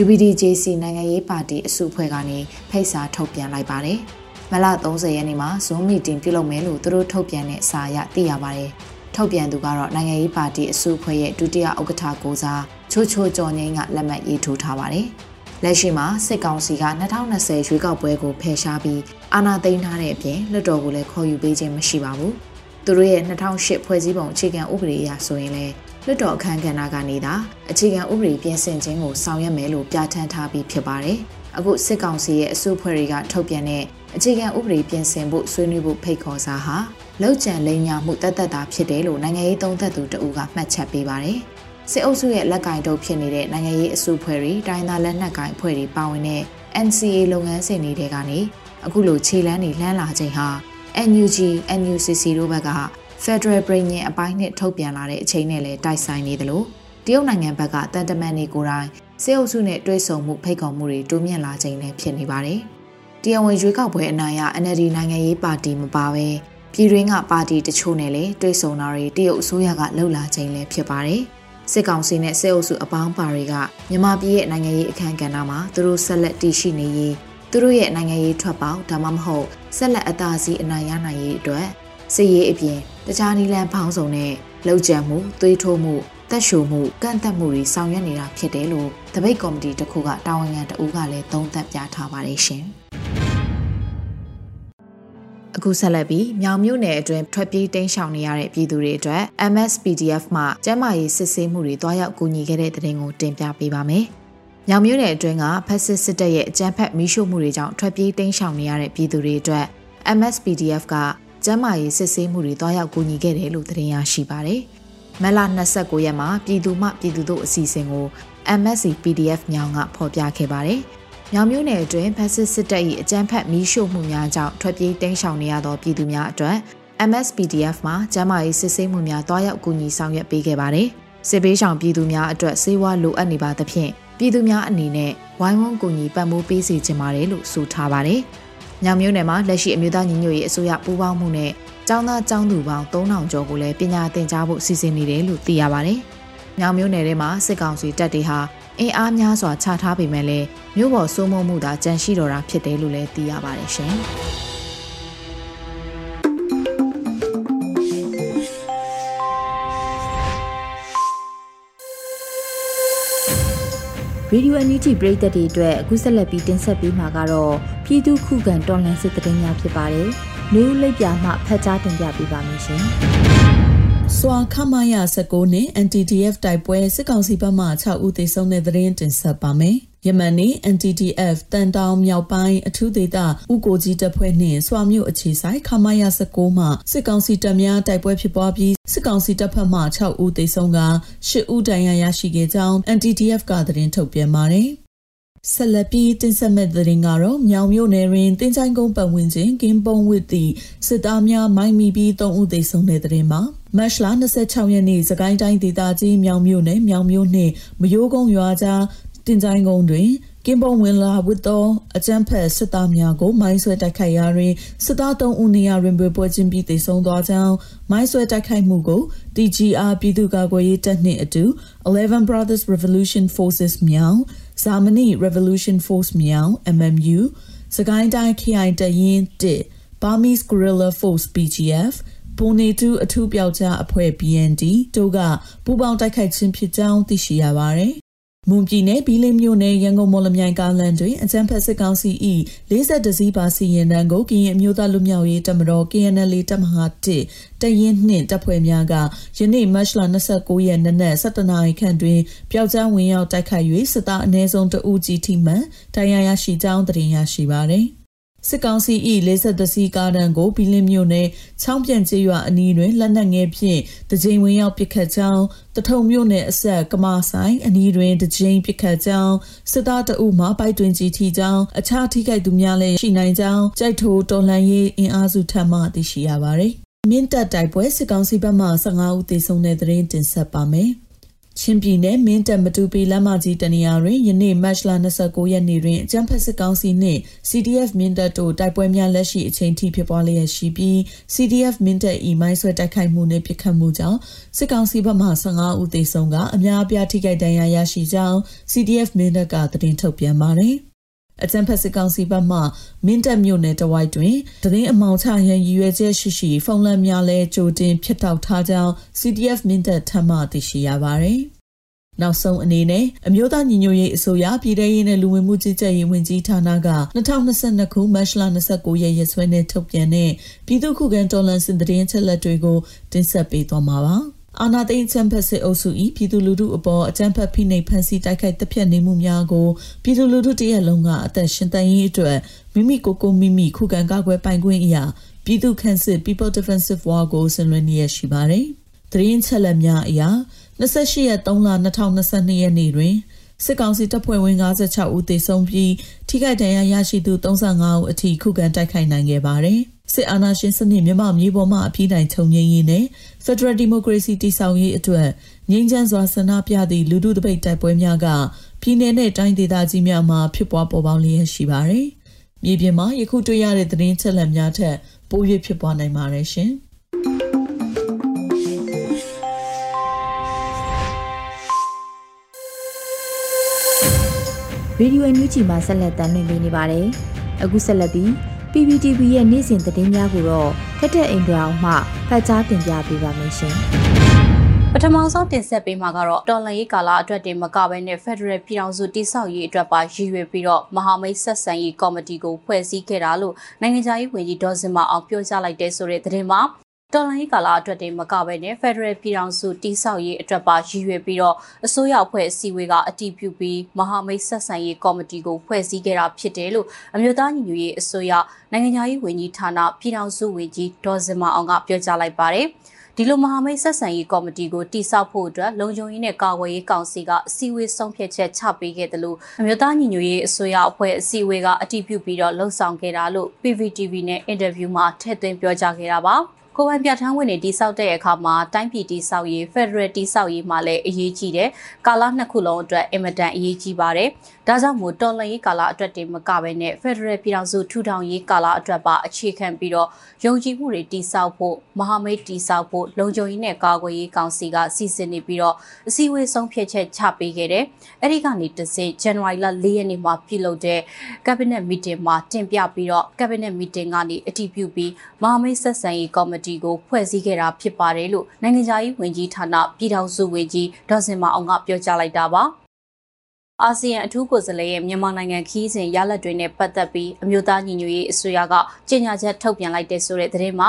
UPDJC နိုင်ငံရေးပါတီအစုအဖွဲ့ကနေဖိတ်စာထုတ်ပြန်လိုက်ပါတယ်။ မလ30ရက်နေ့မှာ Zoom meeting ပြုလုပ်မယ်လို့သူတို့ထုတ်ပြန်တဲ့စာအရသိရပါတယ်။ထုတ်ပြန်သူကတော့နိုင်ငံရေးပါတီအစုအဖွဲ့ရဲ့ဒုတိယဥက္ကဋ္ဌကိုစားချိုးချိုးကျော်ငိမ့်ကလက်မှတ်ရေးထိုးထားပါတယ်။လက်ရှိမှာစစ်ကောင်စီက2020ရွေးကောက်ပွဲကိုဖယ်ရှားပြီးအာဏာသိမ်းထားတဲ့အပြင်လွှတ်တော်ကိုလည်းခေါ်ယူပေးခြင်းမရှိပါဘူး။သူတို့ရဲ့2008ဖွဲ့စည်းပုံအခြေခံဥပဒေအရဆိုရင်လည်းလွှတ်တော်အခမ်းကဏ္ဍကနေသာအခြေခံဥပဒေပြင်ဆင်ခြင်းကိုဆောင်ရွက်မယ်လို့ပြဋ္ဌာန်းထားပြီးဖြစ်ပါတယ်။အခုစစ်ကောင်စီရဲ့အစုအဖွဲ့တွေကထုတ်ပြန်တဲ့ အခြေခံဥပဒေပြင်ဆင်ဖို့ဆွေးနွေးဖို့ဖိတ်ခေါ်စာဟာလောက်ကျန်လိမ်ညာမှုတတ်တတ်တာဖြစ်တယ်လို့နိုင်ငံရေးသုံးသပ်သူတဦးကမှတ်ချက်ပေးပါတယ်။စစ်အုပ်စုရဲ့လက်ကင်တုပ်ဖြစ်နေတဲ့နိုင်ငံရေးအစုအဖွဲ့တွေတိုင်းသားလက်နက်ကင်အဖွဲ့တွေပါဝင်တဲ့ NCA လုပ်ငန်းစဉ်တွေကနေအခုလိုခြေလန်းနေလှမ်းလာခြင်းဟာ NUG NUCC တို့ဘက်က Federal Brain ရဲ့အပိုင်းနဲ့ထုတ်ပြန်လာတဲ့အချိန်နဲ့လည်းတိုက်ဆိုင်နေသလိုတရုတ်နိုင်ငံဘက်ကတန်တမန်တွေကိုယ်တိုင်စေအုပ်စုနဲ့တွဲဆုံမှုဖိတ်ခေါ်မှုတွေတိုးမြင့်လာခြင်းလည်းဖြစ်နေပါတယ်။ တရားဝင်ရွေးကောက်ပွဲအနိုင်ရ NLD နိုင်ငံရေးပါတီမပါဘဲပြည်တွင်းကပါတီတချို့နဲ့လည်းတွဲဆုံတာတွေတရုတ်အစိုးရကလှုပ်လာခြင်းလည်းဖြစ်ပါတယ်။စစ်ကောင်စီနဲ့စေအုပ်စုအပေါင်းပါတွေကမြန်မာပြည်ရဲ့နိုင်ငံရေးအခမ်းကဏ္ဍမှာသူတို့ဆက်လက်တည်ရှိနေရေးသူတို့ရဲ့နိုင်ငံရေးထွက်ပေါက်ဒါမှမဟုတ်ဆက်လက်အသာစီးအနိုင်ရနိုင်ရေးအတွက်စစ်ရေးအပြင်တခြားနည်းလမ်းပေါင်းစုံနဲ့လှုပ်ကြံမှုသွေးထိုးမှုတက်ရှိုမှုကန့်သက်မှုတွေဆောင်ရွက်နေတာဖြစ်တယ်လို့တပိတ်ကော်မတီတစ်ခုကတာဝန်ခံတအူးကလည်းသုံးသပ်ပြထားပါတယ်ရှင် အခုဆက်လက်ပြီးမြောင်မြို့နယ်အတွင်းထွက်ပြေးတိမ်းရှောင်နေရတဲ့ပြည်သူတွေအတွက် MSPDF မှကျန်းမာရေးစစ်ဆေးမှုတွေတွားရောက်ကူညီခဲ့တဲ့တဲ့တင်ကိုတင်ပြပေးပါမယ်။မြောင်မြို့နယ်အတွင်းကဖက်စစ်စစ်တပ်ရဲ့အကြမ်းဖက်မီးရှို့မှုတွေကြောင့်ထွက်ပြေးတိမ်းရှောင်နေရတဲ့ပြည်သူတွေအတွက် MSPDF ကကျန်းမာရေးစစ်ဆေးမှုတွေတွားရောက်ကူညီခဲ့တယ်လို့သတင်းရရှိပါတယ်။မလ29ရက်မှာပြည်သူမှပြည်သူတို့အစီအစဉ်ကို MSC PDF မြောင်ကဖော်ပြခဲ့ပါတယ်။ မြောင်မြို့နယ်အတွင်းဖက်စစ်စစ်တပ်၏အကြမ်းဖက်မီးရှို့မှုများကြောင့်ထွက်ပြေးတိမ်းရှောင်နေရသောပြည်သူများအတွက် MSPDF မှာကျန်းမာရေးစစ်ဆေးမှုများတွားရောက်ကူညီဆောင်ရွက်ပေးခဲ့ပါတယ်။စစ်ပေးဆောင်ပြည်သူများအတွက်စေဝါလိုအပ်နေပါသဖြင့်ပြည်သူများအနေနဲ့ဝိုင်းဝန်းကူညီပံ့ပိုးပေးစီခြင်းပါတယ်လို့ဆိုထားပါတယ်။ညောင်မျိုးနယ်မှာလက်ရှိအမျိုးသားညီညွတ်ရေးအစိုးရပူးပေါင်းမှုနဲ့ကျောင်းသားကျောင်းသူပေါင်း3000ကျော်ကိုလည်းပညာသင်ကြားဖို့စီစဉ်နေတယ်လို့သိရပါတယ်။ညောင်မျိုးနယ်ထဲမှာစစ်ကောင်စီတပ်တွေဟာ အင်အားများစွာချထားပေမဲ့လည်းမြို့ပေါ်စိုးမိုးမှုသာကြန့်ရှိတော်တာဖြစ်တယ်လို့လည်းသိရပါတယ်ရှင်။ရေဒီယိုအန်ယူဂျီပရိသတ်တွေအတွက်အခုဆက်လက်ပြီးတင်ဆက်ပေးမှာကတော့ပြည်သူခုခံတော်လှန်စစ်တရင်များဖြစ်ပါတယ်။နေဦးလိပ်ပြမှဖတ်ကြားတင်ပြပေးပါမယ်ရှင်။ စွာခမရ19နဲ့ NTTF တိုက်ပွဲစစ်ကောင်စီဘက်မှ6ဦးသေဆုံးတဲ့သတင်းတင်ဆက်ပါမယ်။ယမန်နေ့ NTTF တန်တောင်မြောက်ပိုင်းအထူးဒေသဥကိုကြီးတပ်ဖွဲ့နှင့်စွာမြို့အခြေဆိုင်ခမာယာ19မှစစ်ကောင်စီတပ်များတိုက်ပွဲဖြစ်ပွားပြီးစစ်ကောင်စီတပ်ဖက်မှ6ဦးသေဆုံးက10ဦးဒဏ်ရာရရှိခဲ့ကြောင်း NTTF ကသတင်းထုတ်ပြန်ပါတယ်။ ဆက်လက်ပြီးတင်ဆက်မဲ့တဲ့ရင်ကတော့မြောင်မြို့နယ်တွင်တင်းချိုင်းကုန်းပတ်ဝန်းကျင်ကင်းပုံဝစ်သည့်စစ်သားများမိုင်းမိပြီး3ဦးသေဆုံးတဲ့တဲ့ရင်မှာမတ်လ26ရက်နေ့စကိုင်းတိုင်းဒေသကြီးမြောင်မြို့နယ်မြောင်မြို့နှင့်မယိုးကုန်းရွာကြားတင်ကြိုင်းကုန်းတွင်ကင်ပုံဝင်လာဝတ်သောအကြမ်းဖက်စစ်သားများကိုမိုင်းဆွဲတိုက်ခိုက်ရာတွင်စစ်သား3ဦးနေရာတွင်ပွဲချင်းပြီးသေဆုံးသွားကြောင်းမိုင်းဆွဲတိုက်ခိုက်မှုကို TGR ပြည်သူ့ကာကွယ်ရေးတပ်နှင့်အတူ11 Brothers Revolution Forces မြောင် ဇာမနီ Revolution Force မြောင် MMU စကိုင်းတိုင်း KI တရင်1 Burmese Guerrilla Force BGF ပုံနေတူအထူးပြောက်ကြားအဖွဲ့ BND တို့ကပူးပေါင်းတိုက်ခိုက်ခြင်းဖြစ်ကြောင်းသိရှိရပါတယ် မွန်ပြည်နယ်ဘီလင်းမြို့နယ်ရန်ကုန်မော်လမြိုင်ကားလန်တွင်အကြမ်းဖက်စစ်ကောင်စီ၏40စီးပါစီရင်တန်းကိုကရင်အမျိုးသားလူမျိုးရေးတပ်မတော် KNL တပ်မဟာ1တရင်နှင့်တပ်ဖွဲ့များကယနေ့မတ်လ29ရက်နေ့နက်7:00နာရီခန့်တွင်ပျောက်ကြားဝင်ရောက်တိုက်ခိုက်၍စစ်သားအ ਨੇ ဆုံးတအူးကြီးထိမှန်တရားရရှိကြောင်းတင်ရရှိပါသည်။ စစ်ကောင်စီ၏53စီးကားတန်းကိုဘီလင်းမြို့နယ်ချောင်းပြန်ကျေးရွာအနီးတွင်လက်နက်ငယ်ဖြင့်တကြိမ်ဝင်ရောက်ပစ်ခတ်ကြောင်းတထုံမြို့နယ်အဆက်ကမာဆိုင်အနီးတွင်တကြိမ်ပစ်ခတ်ကြောင်းစစ်သားတအုပ်မှပိုက်တွင်ကြီးထီကြောင်းအခြားထိခိုက်သူများလည်းရှိနိုင်ကြောင်းကြိုက်ထိုတော်လှန်ရေးအင်အားစုထပ်မံသိရှိရပါသည်မြင့်တက်တိုက်ပွဲစစ်ကောင်စီဘက်မှ15ဦးသေဆုံးတဲ့သတင်းတင်ဆက်ပါမယ်။ ချင်းပြည်နယ်မင်းတပ်မတူပီလမ်းမကြီးတနေရာတွင်ယနေ့မတ်လ29ရက်နေ့တွင်အကြမ်းဖက်စစ်ကောင်စီနှင့် CDF မင်းတပ်တို့တိုက်ပွဲများလက်ရှိအချိန်ထိဖြစ်ပွားလျက်ရှိပြီး CDF မင်းတပ်၏မိုင်းဆွဲတိုက်ခိုက်မှုနှင့်ပစ်ခတ်မှုကြောင့်စစ်ကောင်စီဘက်မှ15ဦးသေဆုံးကအများအပြားထိခိုက်ဒဏ်ရာရရှိကြောင်း CDF မင်းတပ်ကသတင်းထုတ်ပြန်ပါတယ်။ အကြံဖက်စစ်ကောင်စီဘက်မှမင်းတပ်မြို့နယ်တဝိုက်တွင်တရင်အမောင်ချရန်ရည်ရွယ်ချက်ရှိရှိဖုန်းလမ်းများလဲကြိုတင်ဖြစ်တောက်ထားကြောင်း CDF မင်းတပ်ထပ်မံသိရှိရပါသည်နောက်ဆုံးအနေနဲ့အမျိုးသားညီညွတ်ရေးအစိုးရပြည်ထရေးနဲ့လူဝင်မှုကြီးကြပ်ရေးဝန်ကြီးဌာနက2022ခုမတ်လ29ရက်ရက်စွဲနဲ့ထုတ်ပြန်တဲ့ပြည်သူ့ခုခံတော်လှန်စစ်တရင်ချက်လက်တွေကိုတင်ဆက်ပေးသွားမှာပါ။ အာနာသိန်းချမ်ဖက်စစ်အုပ်စု၏ပြည်သူလူထုအပေါ်အကြမ်းဖက်ဖိနှိပ်ဖန်ဆီးတိုက်ခိုက်တပ်ဖြတ်နေမှုများကိုပြည်သူလူထုတရက်လုံးကအသက်ရှင်သန်ရေးအတွက်မိမိကိုယ်ကိုမိမိခုခံကာကွယ်ပိုင်ခွင့်အရာပြည်သူခန့်စစ် People Defensive War ကိုဆင်နွှဲနေရရှိပါတယ်။သတင်းချက်လက်များအရ28ရက်3လ2022ရက်နေ့တွင်စစ်ကောင်စီတပ်ဖွဲ့ဝင်56ဦးသေဆုံးပြီးထိခိုက်ဒဏ်ရာရရှိသူ35ဦးအထိခုခံတိုက်ခိုက်နိုင်ခဲ့ပါတယ်။ စစ်အာဏာရှင်စနစ်မြန်မာမျိုးပေါ်မှာအပြည့်တိုင်ချုပ်ငြိမ်းရေးနဲ့ Federal Democracy တည်ဆောက်ရေးအတွက်ငြိမ်းချမ်းစွာဆန္ဒပြသည့်လူထုတပိတ်တိုက်ပွဲများကပြည်내နဲ့တိုင်းဒေသကြီးများမှာဖြစ်ပွားပေါ်ပေါက်လျက်ရှိပါတယ်။မြေပြင်မှာယခုတွေ့ရတဲ့သတင်းချက်လက်များထက်ပို၍ဖြစ်ပွားနိုင်ပါတယ်ရှင်။ရေဒီယိုအန်ယူဂျီမှာဆက်လက်တင်ပြနေပါတယ်။အခုဆက်လက်ပြီး PPTV ရဲ့နေ့စဉ်သတင်းများကိုတော့ထက်တဲ့အိမ်ပြောင်မှဖတ်ကြားတင်ပြပေးပါမယ်ရှင်။ပထမဆုံးတင်ဆက်ပေးမှာကတော့တော်လန်ရေးကာလအတွက်တင်မကဘဲနဲ့ Federal ပြည်ထောင်စုတိဆောက်ရေးအတွက်ပါရည်ရွယ်ပြီးတော့မဟာမိတ်ဆက်ဆံရေးကော်မတီကိုဖွဲ့စည်းခဲ့တာလို့နိုင်ငံခြားရေးဝန်ကြီးဒေါ်စင်မအောင်ပြောကြားလိုက်တဲ့ဆိုတဲ့သတင်းမှာ တော်လိုင်းကာလအတွက်တည်းမကဘဲနဲ့ Federal ပြည်ထောင်စုတိဆောက်ရေးအတွက်ပါရည်ရွယ်ပြီးတော့အစိုးရအဖွဲ့အစည်းအဝေးကအတည်ပြုပြီးမဟာမိတ်ဆက်ဆံရေးကော်မတီကိုဖွဲ့စည်းခဲ့တာဖြစ်တယ်လို့အမျိုးသားညီညွတ်ရေးအစိုးရနိုင်ငံသားရေးဝန်ကြီးဌာနပြည်ထောင်စုဝန်ကြီးဒေါ်စင်မအောင်ကပြောကြားလိုက်ပါတယ်။ဒီလိုမဟာမိတ်ဆက်ဆံရေးကော်မတီကိုတိစောက်ဖို့အတွက်လုံခြုံရေးနဲ့ကာကွယ်ရေးကောင်စီကအစည်းအဝေးဆုံးဖြတ်ချက်ချပေးခဲ့တယ်လို့အမျိုးသားညီညွတ်ရေးအစိုးရအဖွဲ့အစည်းအဝေးကအတည်ပြုပြီးတော့လှုံ့ဆော်ခဲ့တာလို့ PVTV နဲ့အင်တာဗျူးမှာထည့်သွင်းပြောကြားခဲ့တာပါ။ ကိုဝန်ပြဋ္ဌာန်းဝင်တွေတိစောက်တဲ့အခါမှာတိုင်းပြည်တိစောက်ရေး Federal တိစောက်ရေးမှာလည်းအရေးကြီးတယ်။ကာလနှစ်ခုလုံးအတွက်အင်မတန်အရေးကြီးပါတယ်။ဒါကြောင့်မို့တော်လှန်ရေးကာလအတွက်တင်မကဘဲနဲ့ Federal ပြည်ထောင်စုထူထောင်ရေးကာလအတွက်ပါအခြေခံပြီးတော့ယုံကြည်မှုတွေတိစောက်ဖို့မဟာမိတ်တိစောက်ဖို့လုံခြုံရေးနဲ့ကာကွယ်ရေးကောင်စီကစီစဉ်နေပြီးတော့အစည်းအဝေးဆုံးဖြတ်ချက်ချပေးခဲ့တယ်။အဲဒီကနေတစ်စဇန်နဝါရီလ၄ရက်နေ့မှာပြုလုပ်တဲ့ Cabinet Meeting မှာတင်ပြပြီးတော့ Cabinet Meeting ကနေအတည်ပြုပြီးမဟာမိတ်ဆက်ဆံရေးကော်မတီကိုဖွဲ့စည်းခဲ့တာဖြစ်ပါတယ်လို့နိုင်ငံခြားရေးဝန်ကြီးဌာနပြည်ထောင်စုဝန်ကြီးဒေါ်စင်မအောင်ကပြောကြားလိုက်တာပါအာဆီယံအထူးကိုယ်စားလှယ်ရဲ့မြန်မာနိုင်ငံခီးစဉ်ရလဒ်တွေနဲ့ပတ်သက်ပြီးအမျိုးသားညီညွတ်ရေးအစိုးရကကြေညာချက်ထုတ်ပြန်လိုက်တဲ့ဆိုတဲ့သတင်းမှာ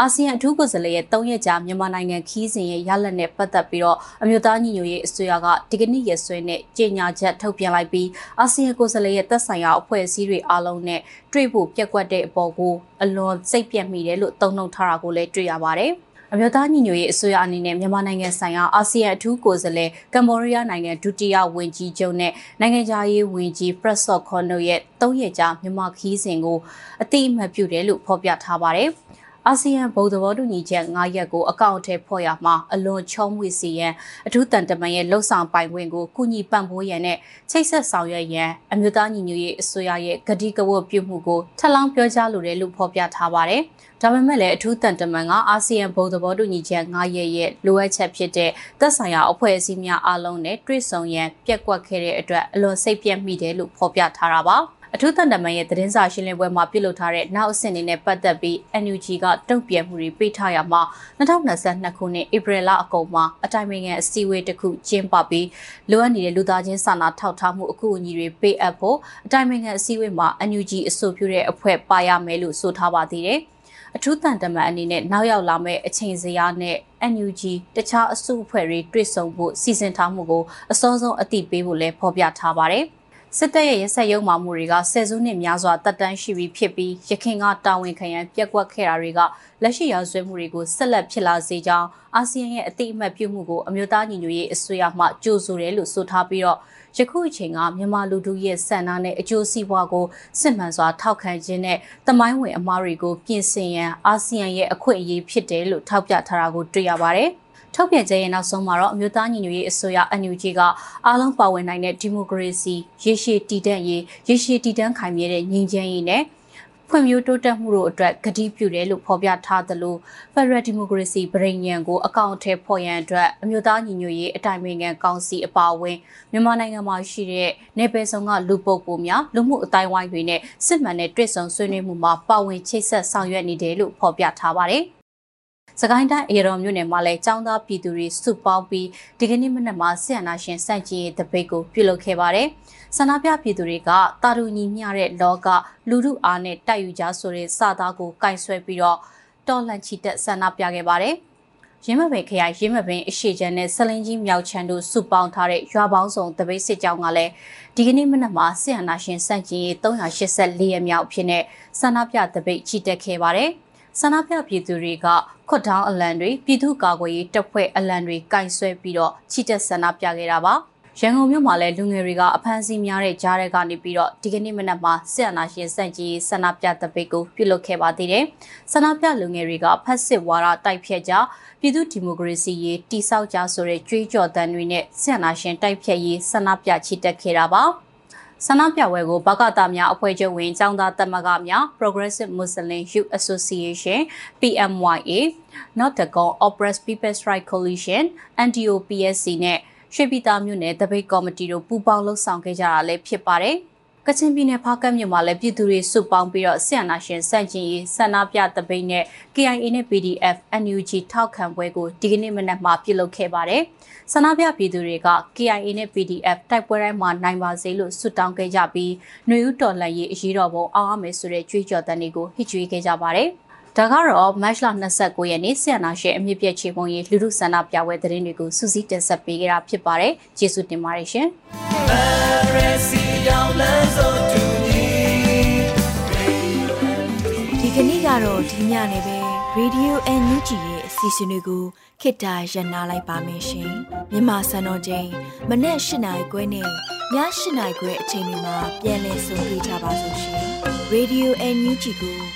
အာဆီယံအထူးကိုယ်စားလှယ်ရဲ့၃ရက်ကြာမြန်မာနိုင်ငံခီးစဉ်ရဲ့ရလဒ်နဲ့ပတ်သက်ပြီးတော့အမျိုးသားညီညွတ်ရေးအစိုးရကဒီကနေ့ရက်စွဲနဲ့ကြေညာချက်ထုတ်ပြန်လိုက်ပြီးအာဆီယံကိုယ်စားလှယ်ရဲ့သက်ဆိုင်ရာအဖွဲ့အစည်းတွေအားလုံးနဲ့တွေ့ဖို့ပြက်ကွက်တဲ့အပေါ်ကိုအလွန်စိတ်ပြက်မိတယ်လို့သုံးနှုန်းထားတာကိုလည်းတွေ့ရပါတယ်။အမျိုးသားညီညွတ်ရေးအစိုးရအနေနဲ့မြန်မာနိုင်ငံဆိုင်ရာအာဆီယံအထူးကိုယ်စားလှယ်ကမ္ဘောဒီးယားနိုင်ငံဒုတိယဝန်ကြီးချုပ်နဲ့နိုင်ငံခြားရေးဝန်ကြီး Prasok Khono ရဲ့၃ရက်ကြာမြန်မာခီးစဉ်ကိုအတိအမှတ်ပြုတယ်လို့ဖော်ပြထားပါတယ်။ အာဆီယံဗုဒ္ဓဘောတူညီချက်9ရပ်ကိုအကောင့်ထဲဖော်ရမှာအလွန်ချုံးမွေစီရန်အထူးတန်တမန်ရဲ့လှုပ်ဆောင်ပိုင်ခွင့်ကိုကုညီပံ့ပိုးရန်နဲ့ချိတ်ဆက်ဆောင်ရွက်ရန်အမျိုးသားညီညွတ်ရေးအစိုးရရဲ့ဂတိကဝတ်ပြုမှုကိုထပ်လောင်းပြောကြားလိုတယ်လို့ဖော်ပြထားပါတယ်။ဒါပေမဲ့လည်းအထူးတန်တမန်ကအာဆီယံဗုဒ္ဓဘောတူညီချက်9ရပ်ရဲ့လိုအပ်ချက်ဖြစ်တဲ့သက်ဆိုင်ရာအဖွဲ့အစည်းများအားလုံးနဲ့တွေ့ဆုံရန်ပြက်ကွက်ခဲ့တဲ့အတွက်အလွန်စိတ်ပြတ်မိတယ်လို့ဖော်ပြထားတာပါ။ အထူးတန်တမန်ရဲ့သတင်းစာရှင်းလင်းပွဲမှာပြုလုပ်ထားတဲ့နောက်အဆင့်တွေနဲ့ပတ်သက်ပြီး NUG ကတုံ့ပြန်မှုတွေပေးထားရမှာ2022ခုနှစ်ဧပြီလအကုန်မှာအတိုင်းအငံအစည်းအဝေးတစ်ခုကျင်းပပြီးလိုအပ်နေတဲ့လူသားချင်းစာနာထောက်ထားမှုအကူအညီတွေပေးအပ်ဖို့အတိုင်းအငံအစည်းအဝေးမှာ NUG အဆိုပြုတဲ့အဖွဲ့ပါရမယ်လို့ဆိုထားပါသေးတယ်။အထူးတန်တမန်အနေနဲ့နောက်ရောက်လာမယ့်အချိန်စရာနဲ့ NUG တခြားအစုအဖွဲ့တွေတွေ့ဆုံဖို့စီစဉ်ထားမှုကိုအစောဆုံးအသိပေးဖို့လည်းဖော်ပြထားပါတယ်။ စစ်တပ်ရဲ့ရဆက်ရုံမှမှုတွေကဆယ်စုနှစ်များစွာတက်တန်းရှိပြီးဖြစ်ပြီးရခိုင်ကတာဝန်ခံရန်ပြက်ကွက်ခဲ့တာတွေကလက်ရှိရာဇဝဲမှုတွေကိုဆက်လက်ဖြစ်လာစေကြောင်းအာဆီယံရဲ့အတိအမှတ်ပြုမှုကိုအမျိုးသားညီညွတ်ရေးအစိုးရမှကြိုဆိုတယ်လို့ဆိုထားပြီးတော့ယခုအချိန်ကမြန်မာလူထုရဲ့ဆန္ဒနဲ့အကျိုးစီးပွားကိုစစ်မှန်စွာထောက်ခံခြင်းနဲ့တမိုင်းဝင်အမားတွေကိုပြင်ဆင်ရန်အာဆီယံရဲ့အခွင့်အရေးဖြစ်တယ်လို့ထောက်ပြထားတာကိုတွေ့ရပါတယ်။ ထုတ်ပြန်ချက်ရဲ့နောက်ဆုံးမှာတော့အမျိုးသားညီညွတ်ရေးအစိုးရ NUG ကအားလုံးပါဝင်နိုင်တဲ့ဒီမိုကရေစီရေရှည်တည်တံ့ရေးရေရှည်တည်တံ့ခိုင်မြဲတဲ့ငြိမ်းချမ်းရေးနဲ့ဖွံ့ဖြိုးတိုးတက်မှုတို့အတွက်ကတိပြုတယ်လို့ဖော်ပြထားသလို Federal Democracy ပြည်ညံကိုအကောင့်ထဲဖော်ရန်အတွက်အမျိုးသားညီညွတ်ရေးအတိုင်းအမြံကောင်စီအပါအဝင်မြန်မာနိုင်ငံမှာရှိတဲ့နယ်ပယ်ဆောင်ကလူပုဂ္ဂိုလ်များလူမှုအတိုင်းဝိုင်းတွေနဲ့စစ်မှန်တဲ့တွေ့ဆုံဆွေးနွေးမှုမှာပါဝင်ချိတ်ဆက်ဆောင်ရွက်နေတယ်လို့ဖော်ပြထားပါတယ်။ စကိုင်းတိုင်းအေရော်မြို့နယ်မှာလည်းចောင်းသားပြည်သူတွေစုပေါင်းပြီးဒီကနေ့မနက်မှာဆီယနာရှင်စန့်ကျင်ရေးတပိတ်ကိုပြုလုပ်ခဲ့ပါတယ်။ဆန္ဒပြပြည်သူတွေကတာတူညီမျှတဲ့လောကလူမှုအားနဲ့တိုက်ယူကြဆိုတဲ့စာသားကိုကင်ဆွဲပြီးတော့တော်လှန်ချီတက်ဆန္ဒပြခဲ့ပါတယ်။ရင်းမပင်ခရိုင်ရင်းမပင်အရှိချမ်းနဲ့ဆလင်းကြီးမြောက်ချမ်းတို့စုပေါင်းထားတဲ့ရွာပေါင်းစုံတပိတ်စစ်ကြောင်းကလည်းဒီကနေ့မနက်မှာဆီယနာရှင်စန့်ကျင်ရေး384ရက်မြောက်ဖြစ်တဲ့ဆန္ဒပြတပိတ်ချီတက်ခဲ့ပါတယ်။ ဆန္ဒပြပြည်သူတွေကခွတ်ထောင်းအလံတွေပြည်သူ့ကာကွယ်ရေးတပ်ဖွဲ့အလံတွေကင်ဆွဲပြီးတော့ချီတက်ဆန္ဒပြခဲ့တာပါရန်ကုန်မြို့မှာလည်းလူငယ်တွေကအဖမ်းဆီးများတဲ့ကြားတဲ့ကနေပြီးတော့ဒီကနေ့မနက်မှာစစ်အာဏာရှင်စန့်ကျင်ဆန္ဒပြတပိတ်ကိုပြုလုပ်ခဲ့ပါသေးတယ်။ဆန္ဒပြလူငယ်တွေကဖက်စစ်ဝါဒတိုက်ဖြတ်ကြပြည်သူဒီမိုကရေစီရေးတိဆောက်ကြဆိုတဲ့ကြွေးကြော်သံတွေနဲ့စစ်အာဏာရှင်တိုက်ဖြတ်ရေးဆန္ဒပြချီတက်ခဲ့တာပါ။ ဆန္ဒပြပွဲကိုဘကတာများအဖွဲ့ချုပ်ဝင်ចောင်းသားတမကများ Progressive Muslim Youth Association PMYA Not the Gone Oppressed People's Right Coalition NDOPSC နဲ့ရွှေပြည်သားမြို့နယ်တပိတ်ကော်မတီတို့ပူးပေါင်းလှုပ်ဆောင်ခဲ့ကြတာလည်းဖြစ်ပါတယ်။ ကချင်ပြည်နယ်ဖားကတ်မြို့မှာလည်းပြည်သူတွေစုပေါင်းပြီးတော့ဆီယနာရှင်စန့်ကျင်ရေးဆန္ဒပြတပိတ်နဲ့ KIA နဲ့ PDF NUG ထောက်ခံပွဲကိုဒီကနေ့မနက်မှာပြုလုပ်ခဲ့ပါတယ်။ဆန္ဒပြပြည်သူတွေက KIA နဲ့ PDF တိုက်ပွဲတိုင်းမှာနိုင်ပါစေလို့ဆုတောင်းခဲ့ကြပြီးຫນွေဦးတော်လှန်ရေးအရေးတော်ပုံအောင်ရမယ်ဆိုတဲ့ကြွေးကြော်သံတွေကိုဟစ်ကြွေးခဲ့ကြပါတယ်။ ဒါကတော့မတ်လ29ရက်နေ့ဆီယနာရှင်အမြင့်ပြည့်ချေပုံရေးလူလူဆန္ဒပြပွဲသတင်းတွေကိုစူးစီးတင်ဆက်ပေးကြတာဖြစ်ပါတယ်။ကျေးဇူးတင်ပါတယ်ရှင်။ဒီကနေ့ကတော့ဒီညနေပဲ Radio NUG ရဲ့အစီအစဉ်လေးကိုခေတ္တရ延လိုက်ပါမယ်ရှင်မြန်မာစံတော်ချိန်မနေ့၈နိုင်ခွဲနဲ့ည၈နိုင်ခွဲအချိန်တွေမှာပြောင်းလဲဆိုပြကြပါလို့ရှင် Radio NUG ကို